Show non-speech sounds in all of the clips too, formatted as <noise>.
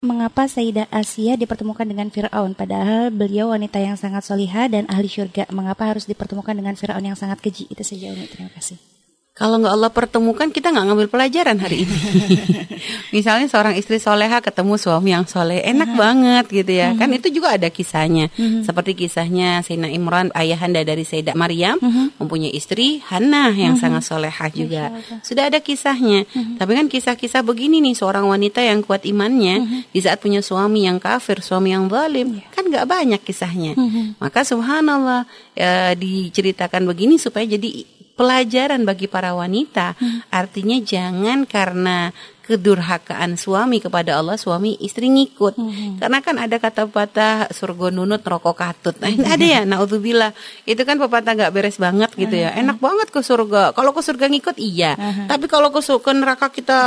Mengapa Sayyidah Asia dipertemukan dengan Fir'aun padahal beliau wanita yang sangat solihah dan ahli syurga? Mengapa harus dipertemukan dengan Fir'aun yang sangat keji? Itu saja Umi, terima kasih. Kalau nggak Allah pertemukan, kita nggak ngambil pelajaran hari ini. <laughs> Misalnya seorang istri soleha ketemu suami yang soleh, enak banget gitu ya. Uh -huh. Kan itu juga ada kisahnya. Uh -huh. Seperti kisahnya Sayyidina Imran, ayahanda dari Sayyidah Maryam, uh -huh. mempunyai istri Hannah yang uh -huh. sangat soleha juga. Sudah ada kisahnya. Uh -huh. Tapi kan kisah-kisah begini nih, seorang wanita yang kuat imannya, uh -huh. di saat punya suami yang kafir, suami yang zalim, yeah. kan nggak banyak kisahnya. Uh -huh. Maka subhanallah, ya, diceritakan begini supaya jadi pelajaran bagi para wanita. Hmm. Artinya jangan karena kedurhakaan suami kepada Allah suami istri ngikut hmm. karena kan ada kata pepatah surga nunut rokok katut nah, ada ya naudzubillah itu kan pepatah nggak beres banget gitu ya hmm. enak banget ke surga kalau ke surga ngikut iya hmm. tapi kalau ke, ke neraka kita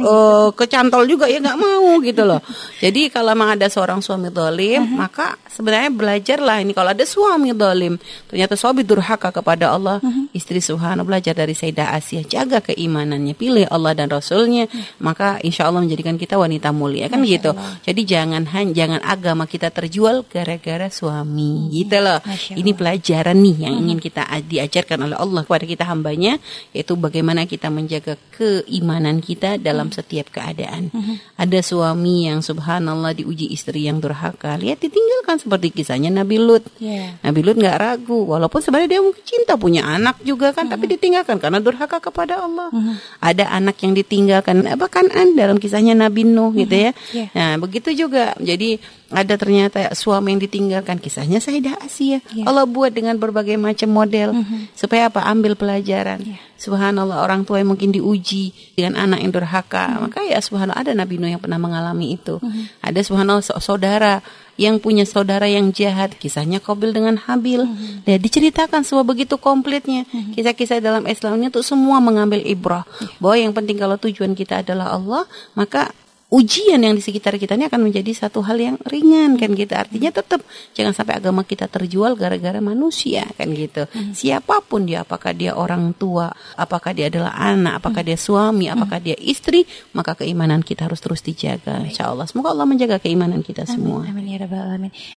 uh, kecantol juga ya nggak mau gitu loh. <laughs> Jadi kalau memang ada seorang suami dolim, uh -huh. maka sebenarnya belajarlah ini kalau ada suami dolim, ternyata suami durhaka kepada Allah, uh -huh. Istri Subhanahu belajar dari Sayyidah Asia, jaga keimanannya, pilih Allah dan Rasulnya, maka insya Allah menjadikan kita wanita mulia kan Masya gitu. Allah. Jadi jangan jangan agama kita terjual gara-gara suami, gitu loh. Ini pelajaran nih yang ingin kita diajarkan oleh Allah kepada kita hambanya, yaitu bagaimana kita menjaga keimanan kita dalam dalam setiap keadaan. Uh-huh. Ada suami yang subhanallah diuji istri yang durhaka. Lihat ditinggalkan seperti kisahnya Nabi Lut. Yeah. Nabi Lut nggak ragu, walaupun sebenarnya dia mungkin cinta punya anak juga kan, uh-huh. tapi ditinggalkan karena durhaka kepada Allah. Uh-huh. Ada anak yang ditinggalkan, bahkan dalam kisahnya Nabi Nuh uh-huh. gitu ya. Yeah. Nah begitu juga. Jadi ada ternyata suami yang ditinggalkan kisahnya Sayyidah Asia. Yeah. Allah buat dengan berbagai macam model uh-huh. supaya apa? Ambil pelajaran. Yeah. Subhanallah orang tua yang mungkin diuji dengan anak yang durhaka. Hmm. Maka ya subhanallah ada Nabi Nuh yang pernah mengalami itu. Hmm. Ada subhanallah saudara yang punya saudara yang jahat. Kisahnya Qabil dengan Habil. Hmm. Dan diceritakan semua begitu komplitnya. Hmm. Kisah-kisah dalam Islam itu semua mengambil ibrah. Yeah. Bahwa yang penting kalau tujuan kita adalah Allah, maka ujian yang di sekitar kita ini akan menjadi satu hal yang ringan kan gitu artinya tetap jangan sampai agama kita terjual gara-gara manusia kan gitu hmm. siapa pun dia apakah dia orang tua apakah dia adalah anak apakah hmm. dia suami apakah hmm. dia istri maka keimanan kita harus terus dijaga insya Allah semoga Allah menjaga keimanan kita semua amin, amin ya rabbal alamin